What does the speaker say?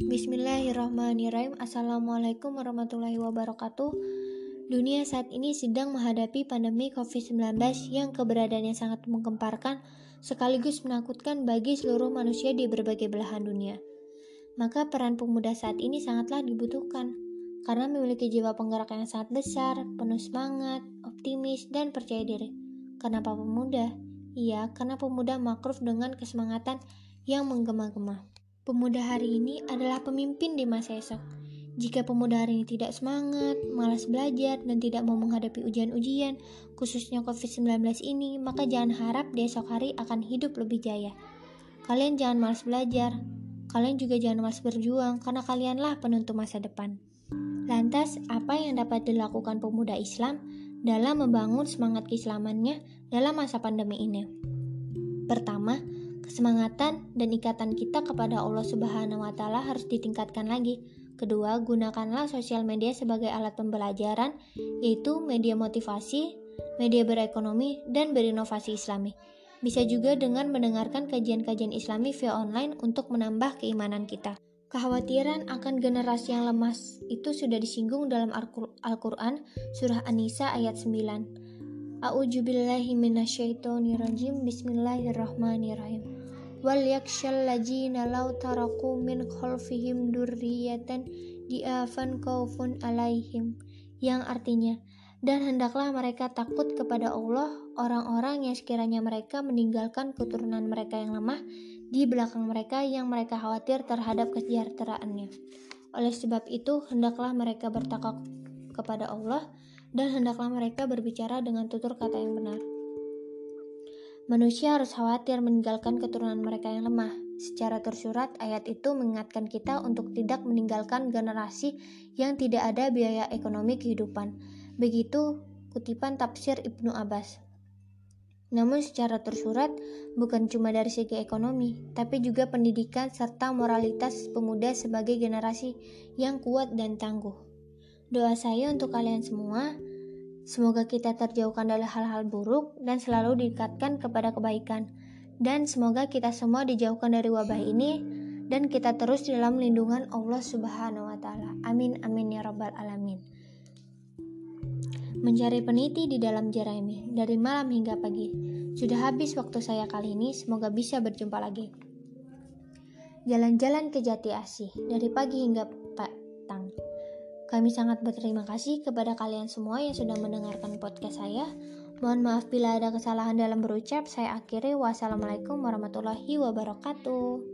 Bismillahirrahmanirrahim Assalamualaikum warahmatullahi wabarakatuh Dunia saat ini sedang menghadapi pandemi COVID-19 yang keberadaannya sangat menggemparkan sekaligus menakutkan bagi seluruh manusia di berbagai belahan dunia. Maka peran pemuda saat ini sangatlah dibutuhkan karena memiliki jiwa penggerak yang sangat besar, penuh semangat, optimis, dan percaya diri. Kenapa pemuda? Iya, karena pemuda makruf dengan kesemangatan yang menggema-gema. Pemuda hari ini adalah pemimpin di masa esok jika pemuda hari ini tidak semangat, malas belajar, dan tidak mau menghadapi ujian-ujian, khususnya COVID-19 ini, maka jangan harap di esok hari akan hidup lebih jaya. Kalian jangan malas belajar, kalian juga jangan malas berjuang, karena kalianlah penentu masa depan. Lantas, apa yang dapat dilakukan pemuda Islam dalam membangun semangat keislamannya dalam masa pandemi ini? Pertama, kesemangatan dan ikatan kita kepada Allah Subhanahu wa taala harus ditingkatkan lagi Kedua, gunakanlah sosial media sebagai alat pembelajaran, yaitu media motivasi, media berekonomi, dan berinovasi islami. Bisa juga dengan mendengarkan kajian-kajian islami via online untuk menambah keimanan kita. Kekhawatiran akan generasi yang lemas itu sudah disinggung dalam Al-Quran surah An-Nisa ayat 9. Bismillahirrahmanirrahim. Wal yakshal lajina law taraku min khalfihim durriyatan diafan kaufun alaihim. Yang artinya dan hendaklah mereka takut kepada Allah orang-orang yang sekiranya mereka meninggalkan keturunan mereka yang lemah di belakang mereka yang mereka khawatir terhadap kesejahteraannya. Oleh sebab itu hendaklah mereka bertakwa kepada Allah dan hendaklah mereka berbicara dengan tutur kata yang benar Manusia harus khawatir meninggalkan keturunan mereka yang lemah. Secara tersurat, ayat itu mengingatkan kita untuk tidak meninggalkan generasi yang tidak ada biaya ekonomi kehidupan. Begitu kutipan tafsir Ibnu Abbas. Namun secara tersurat, bukan cuma dari segi ekonomi, tapi juga pendidikan serta moralitas pemuda sebagai generasi yang kuat dan tangguh. Doa saya untuk kalian semua, Semoga kita terjauhkan dari hal-hal buruk dan selalu diikatkan kepada kebaikan. Dan semoga kita semua dijauhkan dari wabah ini dan kita terus dalam lindungan Allah Subhanahu wa taala. Amin amin ya rabbal alamin. Mencari peniti di dalam jerami dari malam hingga pagi. Sudah habis waktu saya kali ini, semoga bisa berjumpa lagi. Jalan-jalan ke Jati Asih dari pagi hingga. Kami sangat berterima kasih kepada kalian semua yang sudah mendengarkan podcast saya. Mohon maaf bila ada kesalahan dalam berucap. Saya akhiri. Wassalamualaikum warahmatullahi wabarakatuh.